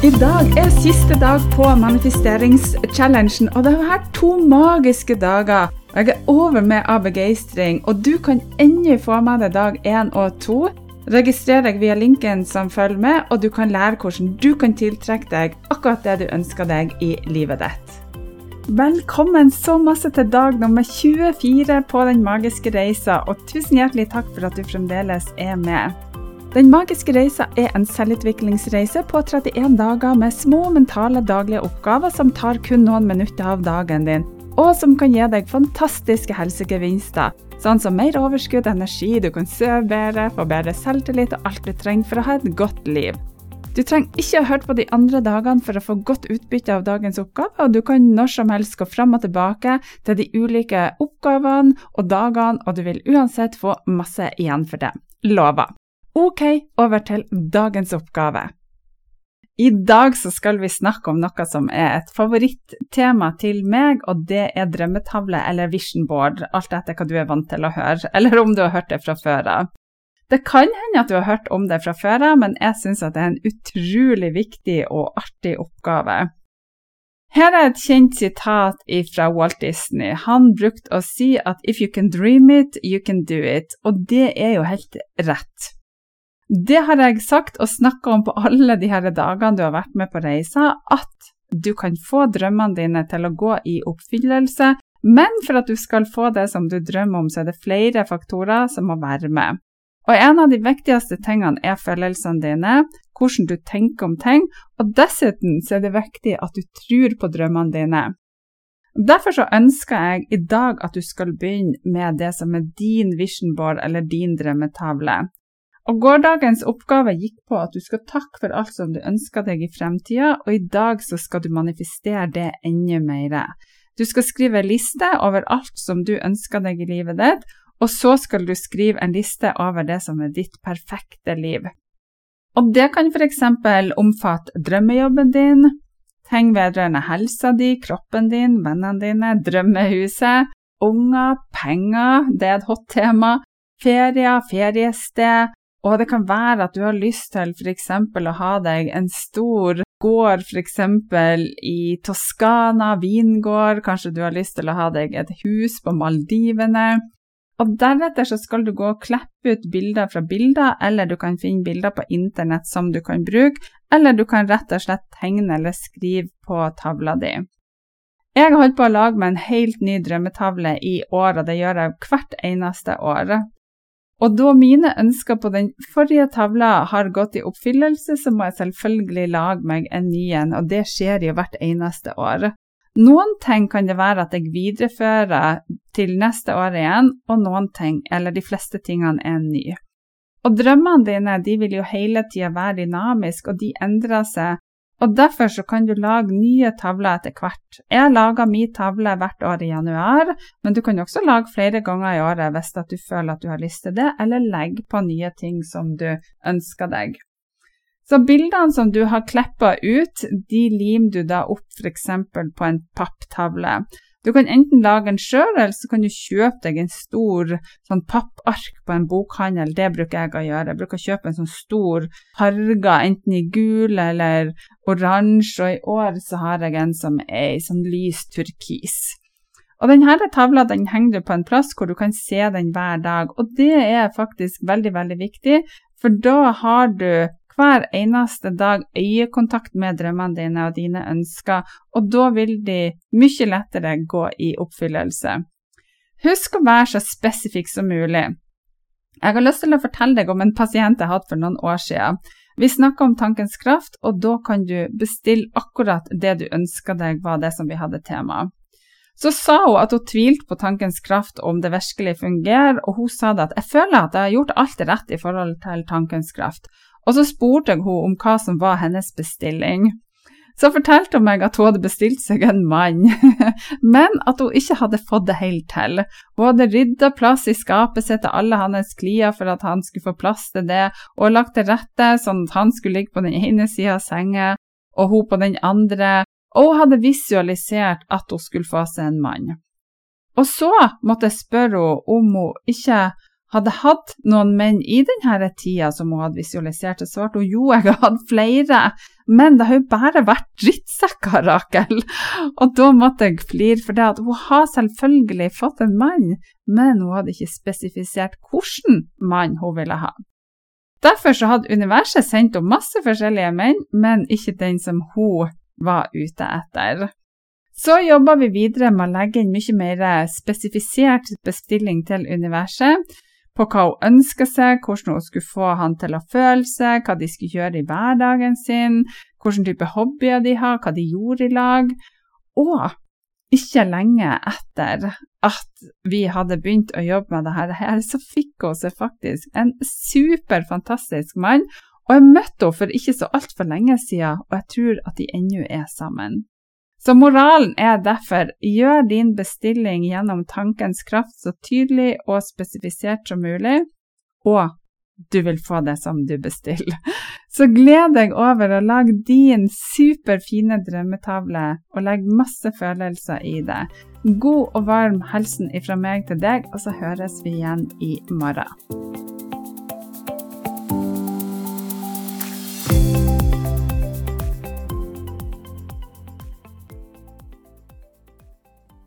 I dag er siste dag på manifesteringschallengen, og det har vært to magiske dager. Jeg er over med av begeistring, og du kan endelig få med deg dag én og to. Registrer deg via linken som følger med, og du kan lære hvordan du kan tiltrekke deg akkurat det du ønsker deg i livet ditt. Velkommen så masse til dag nummer 24 på Den magiske reisa, og tusen hjertelig takk for at du fremdeles er med. Den magiske reisa er en selvutviklingsreise på 31 dager med små mentale daglige oppgaver som tar kun noen minutter av dagen din, og som kan gi deg fantastiske helsegevinster, sånn som mer overskudd, energi, du kan sove bedre, få bedre selvtillit og alt du trenger for å ha et godt liv. Du trenger ikke ha hørt på de andre dagene for å få godt utbytte av dagens oppgave, og du kan når som helst gå fram og tilbake til de ulike oppgavene og dagene, og du vil uansett få masse igjen for det. Lover. Ok, over til dagens oppgave. I dag så skal vi snakke om noe som er et favorittema til meg, og det er drømmetavle eller vision board, alt etter hva du er vant til å høre, eller om du har hørt det fra før av. Det kan hende at du har hørt om det fra før av, men jeg syns det er en utrolig viktig og artig oppgave. Her er et kjent sitat fra Walt Disney. Han brukte å si at 'if you can dream it, you can do it', og det er jo helt rett. Det har jeg sagt og snakka om på alle de her dagene du har vært med på reisa, at du kan få drømmene dine til å gå i oppfyllelse, men for at du skal få det som du drømmer om, så er det flere faktorer som må være med. Og en av de viktigste tingene er følelsene dine, hvordan du tenker om ting, og dessuten så er det viktig at du tror på drømmene dine. Derfor så ønsker jeg i dag at du skal begynne med det som er din vision board eller din drømmetavle. Og Gårsdagens oppgave gikk på at du skal takke for alt som du ønsker deg i fremtida, og i dag så skal du manifestere det enda mer. Du skal skrive en liste over alt som du ønsker deg i livet ditt, og så skal du skrive en liste over det som er ditt perfekte liv. Og det kan f.eks. omfatte drømmejobben din, ting vedrørende helsa di, kroppen din, vennene dine, drømmehuset, unger, penger, det er et hot tema, ferier, feriested, og det kan være at du har lyst til f.eks. å ha deg en stor gård f.eks. i Toskana, vingård, kanskje du har lyst til å ha deg et hus på Maldivene. Og deretter så skal du gå og klippe ut bilder fra bilder, eller du kan finne bilder på internett som du kan bruke, eller du kan rett og slett tegne eller skrive på tavla di. Jeg har holdt på å lage meg en helt ny drømmetavle i år, og det gjør jeg hvert eneste år. Og da mine ønsker på den forrige tavla har gått i oppfyllelse, så må jeg selvfølgelig lage meg en ny en, og det skjer jo hvert eneste år. Noen ting kan det være at jeg viderefører til neste år igjen, og noen ting, eller de fleste tingene, er nye. Og drømmene dine de vil jo hele tida være dynamiske, og de endrer seg og Derfor så kan du lage nye tavler etter hvert. Jeg lager min tavle hvert år i januar, men du kan også lage flere ganger i året hvis du føler at du har lyst til det, eller legge på nye ting som du ønsker deg. Så bildene som du har klippa ut, de limer du da opp f.eks. på en papptavle. Du kan enten lage en sjøl, eller så kan du kjøpe deg en stor sånn pappark på en bokhandel. Det bruker jeg å gjøre. Jeg bruker å kjøpe en sånn stor farge, enten i gul eller oransje, og i år så har jeg en som er i sånn lys turkis. Og denne tavla den henger du på en plass hvor du kan se den hver dag, og det er faktisk veldig, veldig viktig, for da har du hver eneste dag øyekontakt med drømmene dine og dine ønsker, og da vil de mye lettere gå i oppfyllelse. Husk å være så spesifikk som mulig. Jeg har lyst til å fortelle deg om en pasient jeg hadde for noen år siden. Vi snakka om tankens kraft, og da kan du bestille akkurat det du ønska deg, var det som vi hadde tema. Så sa hun at hun tvilte på tankens kraft om det virkelig fungerer, og hun sa det at jeg føler at jeg har gjort alt rett i forhold til tankens kraft. Og så spurte jeg henne om hva som var hennes bestilling. Så fortalte hun meg at hun hadde bestilt seg en mann, men at hun ikke hadde fått det helt til. Hun hadde rydda plass i skapet sitt til alle hans klier for at han skulle få plass til det, og lagt til rette sånn at han skulle ligge på den ene sida av senga, og hun på den andre, og hun hadde visualisert at hun skulle få seg en mann. Og så måtte jeg spørre henne om hun ikke hadde hatt noen menn i denne tida som hun hadde visualisert, så svarte hun jo, jeg har hatt flere, men det har jo bare vært drittsekker, Rakel. Og da måtte jeg flire, for det at hun har selvfølgelig fått en mann, men hun hadde ikke spesifisert hvilken mann hun ville ha. Derfor så hadde universet sendt henne masse forskjellige menn, men ikke den som hun var ute etter. Så jobba vi videre med å legge inn mye mer spesifisert bestilling til universet på hva hun ønska seg, hvordan hun skulle få han til å føle seg, hva de skulle gjøre i hverdagen sin, hvilken type hobbyer de har, hva de gjorde i lag. Og ikke lenge etter at vi hadde begynt å jobbe med dette, her, så fikk hun seg faktisk en superfantastisk mann. Og jeg møtte henne for ikke så altfor lenge siden, og jeg tror at de ennå er sammen. Så moralen er derfor gjør din bestilling gjennom tankens kraft så tydelig og spesifisert som mulig, og du vil få det som du bestiller. Så gled deg over å lage din superfine drømmetavle, og legg masse følelser i det. God og varm hilsen ifra meg til deg, og så høres vi igjen i morgen.